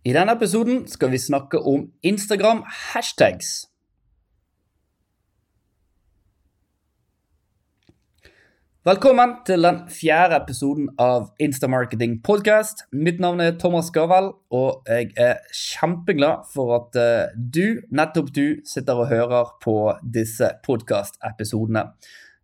I denne episoden skal vi snakke om Instagram hashtags. Velkommen til den fjerde episoden av Instamarketing podcast. Mitt navn er Thomas Gavel, og jeg er kjempeglad for at eh, du, nettopp du, sitter og hører på disse podcast-episodene.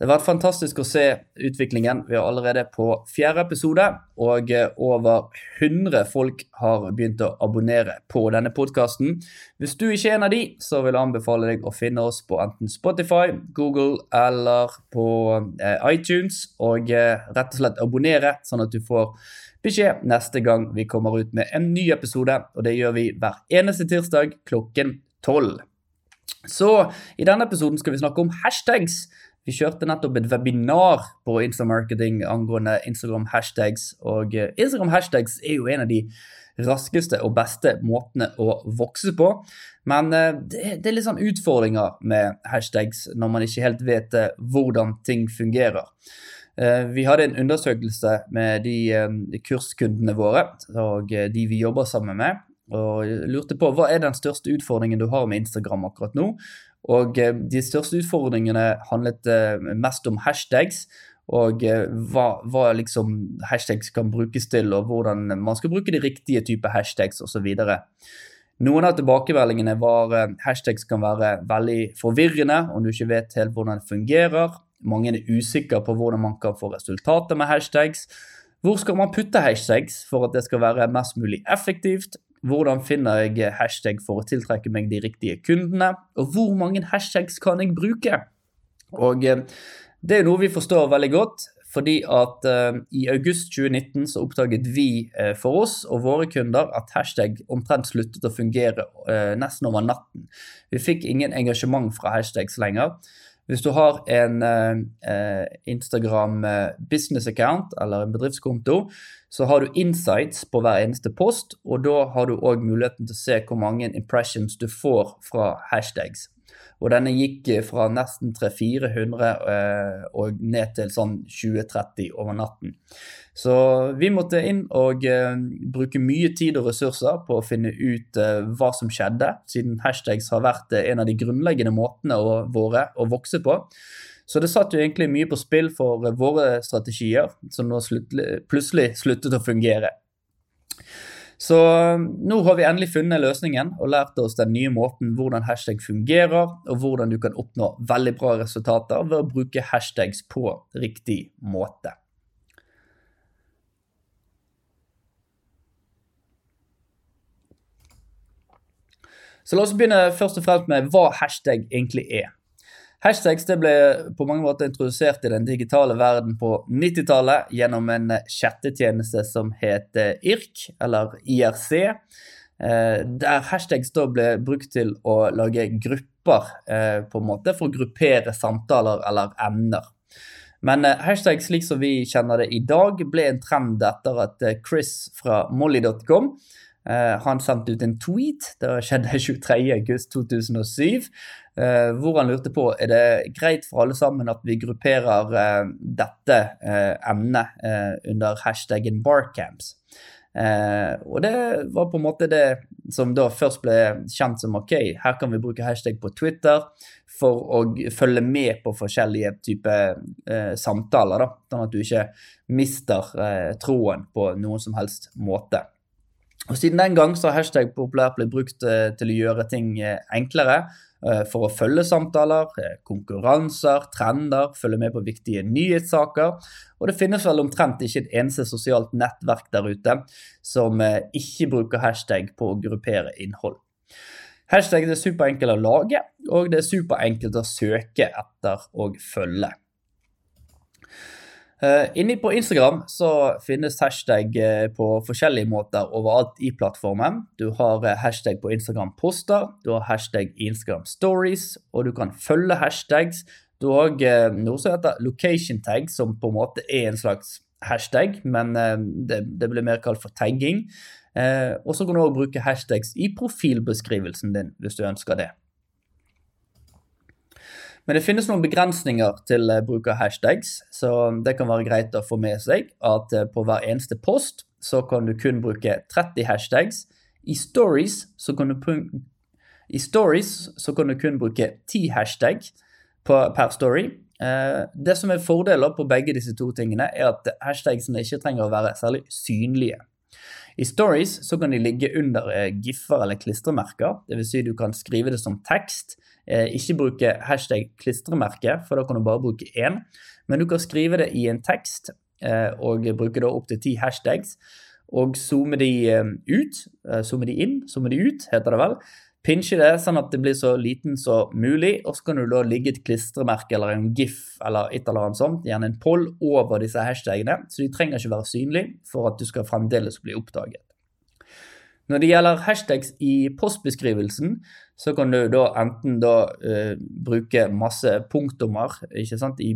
Det har vært fantastisk å se utviklingen. Vi er allerede på fjerde episode, og eh, over 100 folk har begynt å abonnere på denne podkasten. Hvis du ikke er en av de, så vil jeg anbefale deg å finne oss på enten Spotify, Google eller på eh, iTunes, og eh, rett og slett abonnere, sånn at du får beskjed neste gang vi kommer ut med en ny episode. Og det gjør vi hver eneste tirsdag klokken tolv. Så i denne episoden skal vi snakke om hashtags. Vi kjørte nettopp et webinar på Instamarketing angående Instagram hashtags. Og eh, Instagram hashtags er jo en av de raskeste og beste måtene å vokse på. Men eh, det, er litt sånn utfordringer med hashtags når man ikke helt vet eh, hvordan ting fungerer. Vi hadde en undersøkelse med de kurskundene våre og de vi jobber sammen med, og lurte på hva er den største utfordringen du har med Instagram akkurat nå. Og eh, de største utfordringene handlet eh, mest om hashtags. Og eh, hva, hva liksom hashtags kan brukes til, og hvordan man skal bruke de riktige typer hashtags osv. Noen av tilbakemeldingene var hashtags kan være veldig forvirrende om du ikke vet helt hvordan det fungerer. Mange er usikre på hvordan man kan få resultater med hashtags. Hvor skal man putte hashtags for at det skal være mest mulig effektivt? Hvordan finner jeg hashtag for å tiltrekke meg de riktige kundene? Og hvor mange hashtags kan jeg bruke? Og eh, det er noe vi forstår veldig godt, fordi at uh, i august 2019 så oppdaget vi uh, for oss og våre kunder at hashtag omtrent sluttet å fungere nesten over natten. Vi fikk ingen engasjement fra hashtags lenger. Hvis du har en Instagram business account eller en bedriftskonto, så har du insights på hver eneste post, og da har du òg muligheten til å se hvor mange impressions du får fra hashtags. Og denne gikk fra nesten 300-400 eh, og ned til sånn 20-30 over natten. Så vi måtte inn og eh, bruke mye tid og ressurser på å finne ut eh, hva som skjedde, siden hashtags har vært en av de grunnleggende måtene våre å vokse på. Så det satt jo egentlig mye på spill for våre strategier, som nå slutt, plutselig sluttet å fungere. Så um, nå har vi endelig funnet løsningen og lært oss den nye måten hvordan hashtag fungerer, og hvordan du kan oppnå veldig bra resultater ved å bruke hashtags på riktig måte. Så la oss begynne først og fremst med hva hashtag egentlig er. Hashtags ble på mange måter introdusert i den digitale verden på 90-tallet gjennom en chattetjeneste som het IRC, eller IRC. Eh, der hashtags da ble brukt til å lage grupper eh, på en måte for å gruppere samtaler eller emner. Men hashtags hashtag slik som vi kjenner det i dag, ble en trend etter at Chris fra molly.com han sendte ut en tweet, det skjedde 23.8.2007, Uh, hvor han lurte på er det greit for alle sammen at vi grupperer uh, dette uh, emnet under hashtaggen barcamps. og det var på en måte det som da først ble kjent som ok, her kan vi bruke hashtag på Twitter for å følge med på forskjellige typer samtaler, da, sånn at du ikke mister troen på noen som helst måte. Og Siden den gang så har hashtag populært blitt brukt til å gjøre ting enklere Eh, for å følge samtaler, eh, konkurranser, trender, følge med på viktige nyhetssaker. Og det finnes vel omtrent ikke et eneste sosialt nettverk der ute som eh, ikke bruker hashtag på å gruppere innhold. Hashtag er superenkelt å lage, og det er superenkelt å søke etter og følge. Uh, inni på Instagram så finnes hashtag uh, på forskjellige måter overalt i plattformen. Du har uh, hashtag på Instagram-poster, du har hashtag Instagram Stories, og du kan følge hashtags. Du har òg noe som heter location tag, som på en måte er en slags hashtag, men det, det, blir mer kalt for tagging. og så kan du òg bruke hashtags i profilbeskrivelsen din hvis du ønsker det. Men det finnes noen begrensninger til eh, bruk av hashtags, så det kan være greit å få med seg at eh, på hver eneste post så kan du kun bruke 30 hashtags, I stories så kan du, stories så kan du kun bruke ti hashtag per story. Eh, det som er fordeler på begge disse to tingene, er at hashtagsene ikke trenger å være særlig synlige. I stories så kan de ligge under eh, giffer eller klistremerker, dvs. Si du kan skrive det som tekst. Eh, ikke bruke hashtag klistremerke, for da kan du bare bruke én. Men du kan skrive det i en tekst og bruke da opptil ti hashtags og zoome de ut. Zoome de inn, zoome de ut, heter det vel. Pinsje det sånn at det blir så liten som mulig, og så kan du da ligge et klistremerke eller en gif eller et eller annet sånt, gjerne en poll, over disse hashtagene, så de trenger ikke være synlige for at du skal fremdeles bli oppdaget. Når det gjelder hashtags i postbeskrivelsen, så kan du da enten da uh, bruke masse punktummer sant, i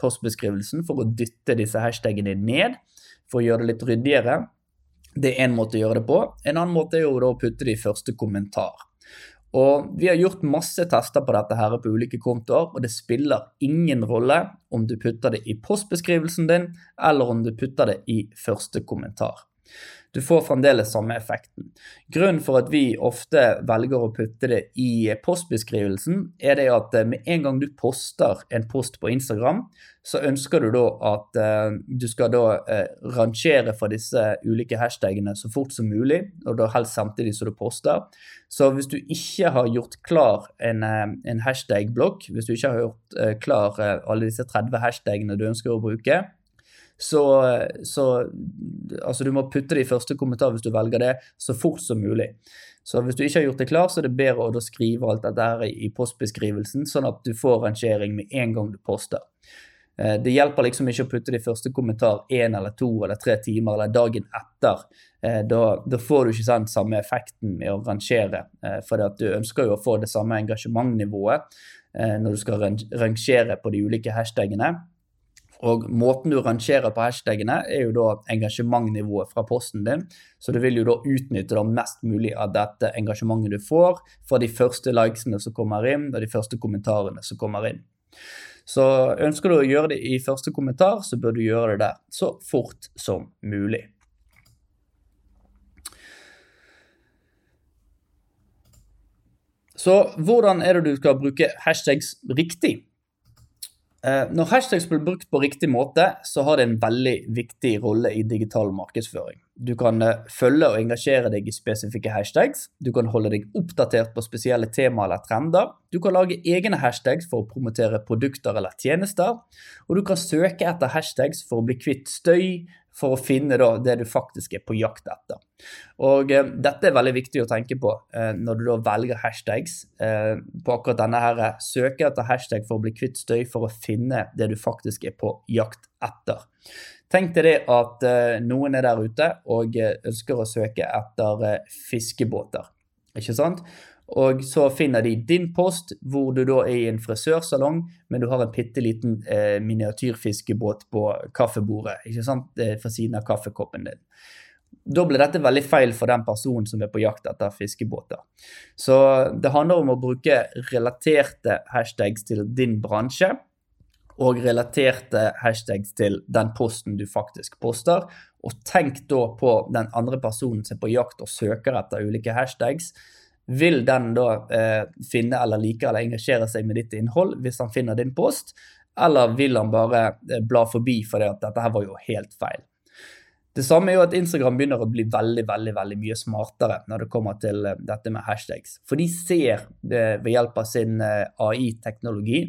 postbeskrivelsen for å dytte disse hashtagene ned, for å gjøre det litt ryddigere. Det er én måte å gjøre det på. En annen måte er jo da å putte det i første kommentar. Og Vi har gjort masse tester på dette her på ulike kontoer, og det spiller ingen rolle om du putter det i postbeskrivelsen din, eller om du putter det i første kommentar. Du får fremdeles samme effekten. Grunnen for at vi ofte velger å putte det i postbeskrivelsen, er det at eh, med en gang du poster en post på Instagram, så ønsker du da at eh, du skal da eh, rangere for disse ulike hashtagene så fort som mulig, og da helst samtidig som du poster. Så hvis du ikke har gjort klar en, uh, en hashtag-blokk, hvis du ikke har gjort klar alle disse 30 hashtagene du ønsker å bruke, så, så altså du må putte det i første kommentar hvis du velger det, så fort som mulig. Så hvis du ikke har gjort det klar, så er det bedre å skrive alt dette her i postbeskrivelsen, sånn at du får rangering med en gang du poster. Eh, det hjelper liksom ikke å putte det i første kommentar én eller to eller tre timer eller dagen etter. Eh, da, da får du ikke den samme effekten med å rangere, eh, for du ønsker jo å få det samme engasjementnivået når du skal rangere på de ulike hashtagene. Og måten du rangerer på hashtagene, er jo da engasjementnivået fra posten din. Så du vil jo da utnytte da mest mulig av dette engasjementet du får fra de første likesene som kommer inn, og de første kommentarene som kommer inn. Så ønsker du å gjøre det i første kommentar, så bør du gjøre det der så fort som mulig. Så hvordan er det du skal bruke hashtags riktig? Eh, når hashtags blir brukt på riktig måte, så har det en veldig viktig rolle i digital markedsføring. Du kan eh, følge og engasjere deg i spesifikke hashtags, du kan holde deg oppdatert på spesielle tema eller trender, du kan lage egne hashtags for å promotere produkter eller tjenester, og du kan søke etter hashtags for å bli kvitt støy, for å finne da, det du faktisk er på jakt etter. Og eh, Dette er veldig viktig å tenke på eh, når du da velger hashtags. Eh, på akkurat denne her, Søke etter hashtag for å bli kvitt støy for å finne det du faktisk er på jakt etter. Tenk deg det at eh, noen er der ute og eh, ønsker å søke etter eh, fiskebåter. Ikke sant? Og så finner de din post, hvor du da er i en frisørsalong, men du har en bitte liten eh, miniatyrfiskebåt på kaffebordet ikke sant, for siden av kaffekoppen din. Da blir dette veldig feil for den personen som er på jakt etter fiskebåter. Så det handler om å bruke relaterte hashtags til din bransje, og relaterte hashtags til den posten du faktisk poster. Og tenk da på den andre personen som er på jakt og søker etter ulike hashtags vil den da eh, finne eller like eller engasjere seg med ditt innhold hvis han finner din post, eller vil han bare eh, bla forbi fordi at dette her var jo helt feil? Det samme er jo at Instagram begynner å bli veldig veldig, veldig mye smartere når det kommer til eh, dette med hashtags. For de ser eh, ved hjelp av sin eh, AI-teknologi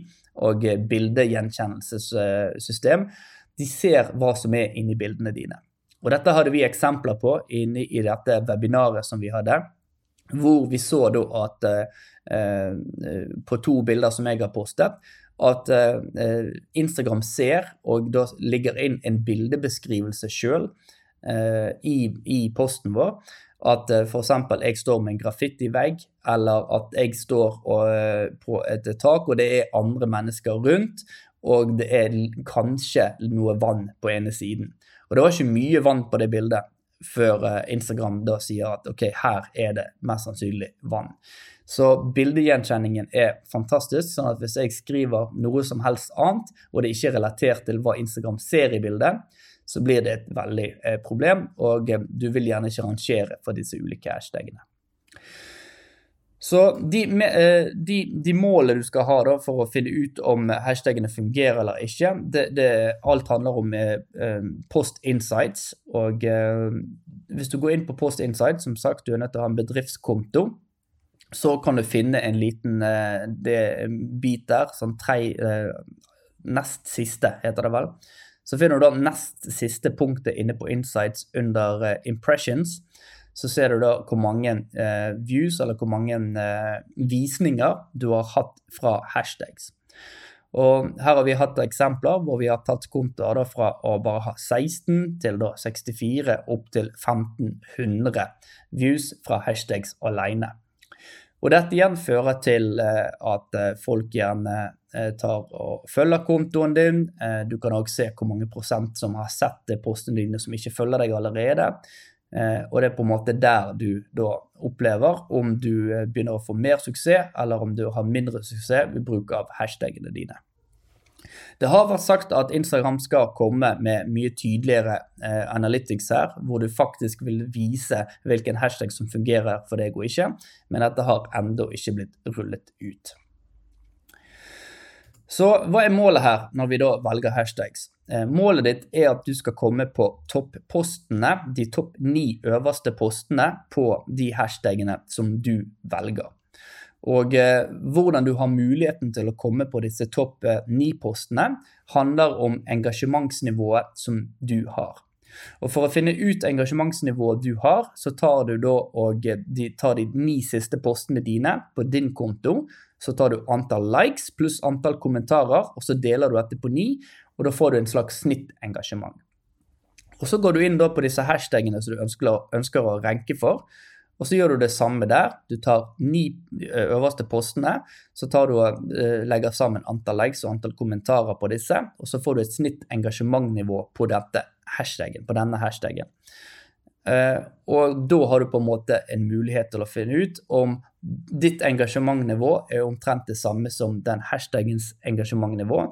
og bildegjenkjennelsessystem, de ser hva som er inni bildene dine. Og Dette hadde vi eksempler på inne i dette webinaret som vi hadde. Hvor vi så da at eh, på to bilder som jeg har postet, at eh, Instagram ser og da ligger inn en bildebeskrivelse sjøl eh, i, i, posten vår. At eh, f.eks. jeg står med en graffitivegg, eller at jeg står og, eh, på et tak og det er andre mennesker rundt, og det er kanskje noe vann på ene siden. Og det var ikke mye vann på det bildet, før eh, Instagram da sier at ok, her er det mest sannsynlig vann. Så bildegjenkjenningen er fantastisk. sånn at hvis jeg skriver noe som helst annet, og det ikke er relatert til hva Instagram ser i bildet, så blir det et veldig eh, problem, og eh, du vil gjerne ikke rangere for disse ulike hashtagene. Så de, eh, de, de målene du skal ha da, for å finne ut om hashtagene fungerer eller ikke, det, det alt handler om eh, Post Insights. Og eh, hvis du går inn på Post Insights, som sagt, du er nødt til å ha en bedriftskonto så kan du finne en liten uh, bit der, sånn tre Nest siste, heter det vel. Så finner du da nest siste punktet inne på Insights under Impressions. Så ser du da hvor mange views, eller hvor mange visninger du har hatt fra hashtags. Og her har vi hatt eksempler hvor vi har tatt kontoer fra å bare ha 16 til da 64 opp til 1500 views fra hashtags alene. Og dette igjen fører til eh, at eh, folk gjerne eh, tar og følger kontoen din. Du kan også se hvor mange prosent som har sett postene dine som ikke følger deg allerede. Og det er på en måte der du da opplever om du begynner å få mer suksess, eller om du har mindre suksess ved bruk av hashtagene dine. Det har vært sagt at Instagram skal komme med mye tydeligere eh, analytics her, hvor du faktisk vil vise hvilken hashtag som fungerer for deg og ikke, men dette har ennå ikke blitt rullet ut. Så hva er målet her når vi da velger hashtags? Eh, målet ditt er at du skal komme på toppostene, de topp ni øverste postene på de hashtagene som du velger. Og eh, hvordan du har muligheten til å komme på disse topp eh, ni-postene, handler om engasjementsnivået som du har. Og For å finne ut engasjementsnivået du har, så tar du da og eh, de, tar de ni siste postene dine på din konto. Så tar du antall likes pluss antall kommentarer, og så deler du dette på ni. Og da får du en slags snittengasjement. Og Så går du inn da på disse hashtagene som du ønsker, ønsker å renke for. Og så gjør du det samme der. Du tar ni eh, øverste postene, så tar du og eh, legger sammen antall likes og antall kommentarer på disse, og så får du et snitt engasjementnivå på, dette hashtaggen, på denne hashtaggen. Uh, og da har du på en måte en mulighet til å finne ut om ditt engasjementnivå er omtrent det samme som den hashtaggens engasjementnivå.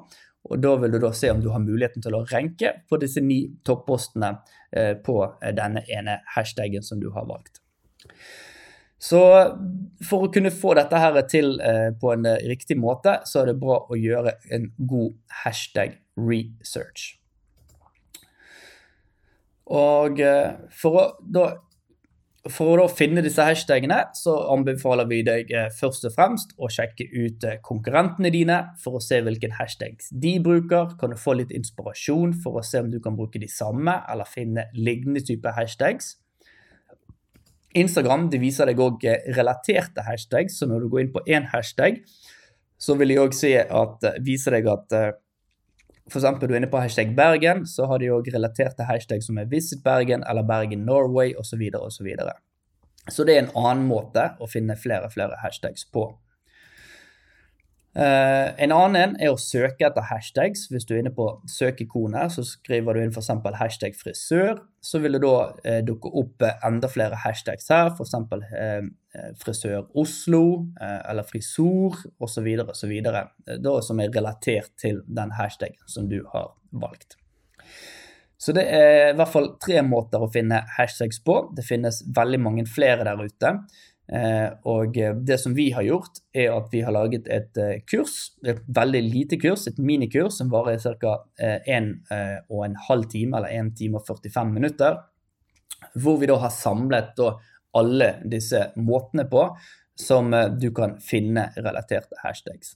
Og da vil du da se om du har muligheten til å renke på disse ni toppostene på denne ene hashtaggen som du har valgt. Så for å kunne få dette her til eh, på en eh, riktig måte, så er det bra å gjøre en god hashtag research. Og eh, for å da for å finne disse hashtagene så anbefaler vi deg først og fremst å sjekke ut konkurrentene dine for å se hvilken hashtags de bruker. Kan du få litt inspirasjon for å se om du kan bruke de samme eller finne lignende type hashtags. Instagram de viser deg òg eh, relaterte hashtags, så når du går inn på én hashtag, så vil de òg si at, eh, vise deg at eh, f.eks. du er inne på hashtag Bergen, så har de òg relaterte hashtag som er Visit Bergen eller Bergen Norway osv. Så, videre, og så, så det er en annen måte å finne flere og flere hashtags på. Uh, en annen en er å søke etter hashtags. Hvis du er inne på søkeikonet, så skriver du inn f.eks. hashtag frisør. Så vil det da uh, dukke opp uh, enda flere hashtags her, f.eks. Uh, frisør Oslo eller frisor osv. osv. Da som er relatert til den hashtagen som du har valgt. Så det er i hvert fall tre måter å finne hashtags på. Det finnes veldig mange flere der ute. Eh, og eh, det som vi har gjort, er at vi har laget et eh, kurs, et veldig lite kurs, et minikurs som varer ca. 1 og en halv time, eller 1 time og 45 minutter. Hvor vi da har samlet da alle disse måtene på som du kan finne relaterte hashtags.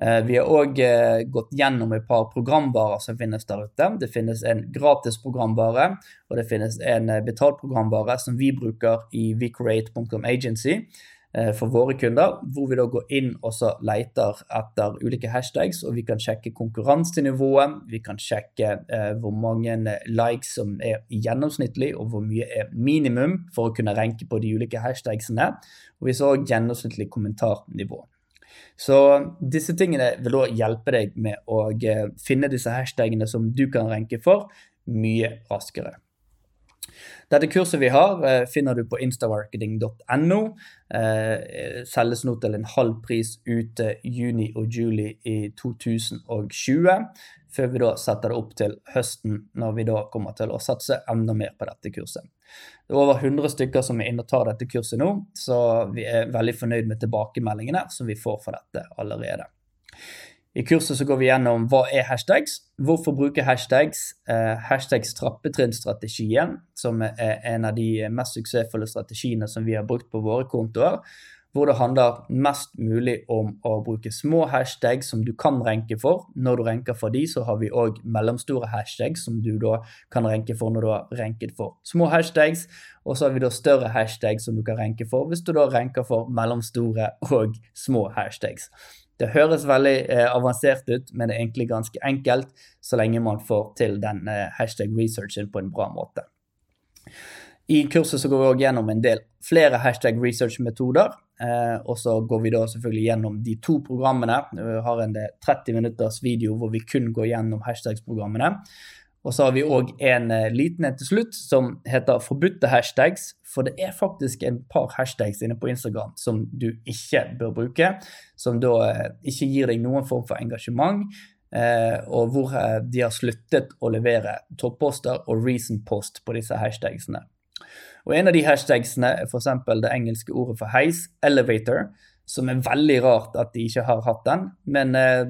Eh, vi har òg eh, gått gjennom et par programvarer som finnes der ute. Det finnes en gratis programvare, og det finnes en eh, betalt programvare som vi bruker i vcreate.agency for våre kunder, hvor vi da går inn og så leter etter ulike hashtags, og vi kan sjekke konkurransenivået, vi kan sjekke hvor mange likes som er gjennomsnittlig, og hvor mye er minimum for å kunne renke på de ulike hashtagsene, og vi så gjennomsnittlig kommentarnivå. Så disse tingene vil da hjelpe deg med å eh, finne disse hashtagene som du kan renke for, mye raskere. Dette kurset vi har, eh, finner du på instamarketing.no. Eh, selges nå til en halv pris ute juni og juli i 2020. før vi da setter det opp til høsten, når vi da kommer til å satse enda mer på dette kurset. Det er over 100 stykker som er inne og tar dette kurset nå, så vi er veldig fornøyd med tilbakemeldingene som vi får for dette allerede. I kurset så går vi gjennom hva er hashtags, hvorfor bruke hashtags, eh, hashtags trappetrinnstrategien, som er en av de mest suksessfulle strategiene som vi har brukt på våre kontoer, hvor det handler mest mulig om å bruke små hashtags som du kan renke for. Når du renker for de, så har vi òg mellomstore hashtags som du da kan renke for når du har renket for små hashtags. Og så har vi da større hashtags som du kan renke for hvis du da renker for mellomstore og små hashtags. Det høres veldig eh, avansert ut, men det er egentlig ganske enkelt så lenge man får til den eh, hashtag researchen på en bra måte. I kurset så går vi også gjennom en del flere hashtag research-metoder. Eh, og så går vi da selvfølgelig gjennom de to programmene. Vi har en 30 minutters video hvor vi kun går gjennom hashtags-programmene. Og så har vi òg en eh, liten en til slutt som heter 'forbudte hashtags'. For det er faktisk en par hashtags inne på Instagram som du ikke bør bruke. Som da eh, ikke gir deg noen form for engasjement. Eh, og hvor eh, de har sluttet å levere topposter og recent post på disse hashtagsene. Og En av de hashtagsene er f.eks. det engelske ordet for heis, elevator, som er veldig rart at de ikke har hatt den. Men eh,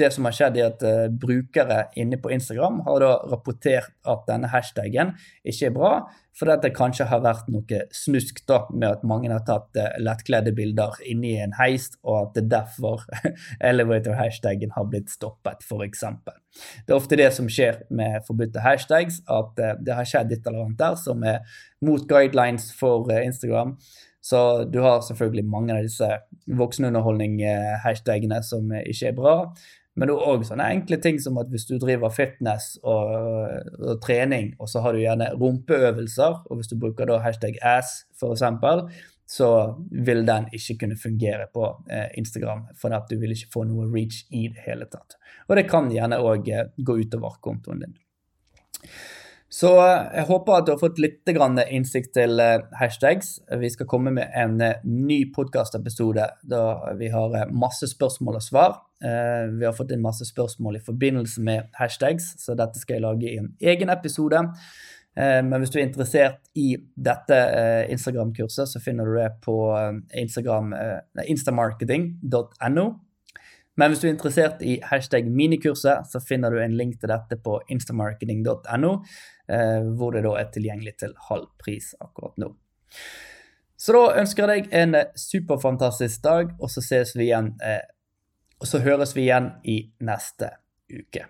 det som har skjedd, er at eh, brukere inne på Instagram har da rapportert at denne hashtagen ikke er bra, fordi det kanskje har vært noe snusk da, med at mange har tatt eh, lettkledde bilder inni en heis, og at det derfor elevator-hashtagen har blitt stoppet, f.eks. Det er ofte det som skjer med forbudte hashtags, at eh, det har skjedd et eller annet der som er mot guidelines for eh, Instagram. Så du har selvfølgelig mange av disse voksenunderholdning-hashtagene som ikke er bra. Men det er òg sånne enkle ting som at hvis du driver fitness og, og, trening, og så har du gjerne rumpeøvelser, og hvis du bruker da hashtag ass f.eks., så vil den ikke kunne fungere på eh, Instagram, for at du vil ikke få noe reach i det hele tatt. Og det kan gjerne òg eh, gå utover kontoen din. Så eh, jeg håper at du har fått litt innsikt til eh, hashtags. Vi skal komme med en eh, ny podkastepisode da vi har masse spørsmål og svar. Vi har fått inn masse spørsmål i forbindelse med hashtags, så dette skal jeg lage i en egen episode. Men hvis du er interessert i dette Instagram-kurset, så finner du det på instamarketing.no. Men hvis du er interessert i hashtag minikurset, så finner du en link til dette på instamarketing.no, eh, hvor det da er tilgjengelig til halv pris akkurat nå. Så da ønsker jeg deg en superfantastisk dag, og så ses vi igjen, eh, og så høres vi igjen i neste uke.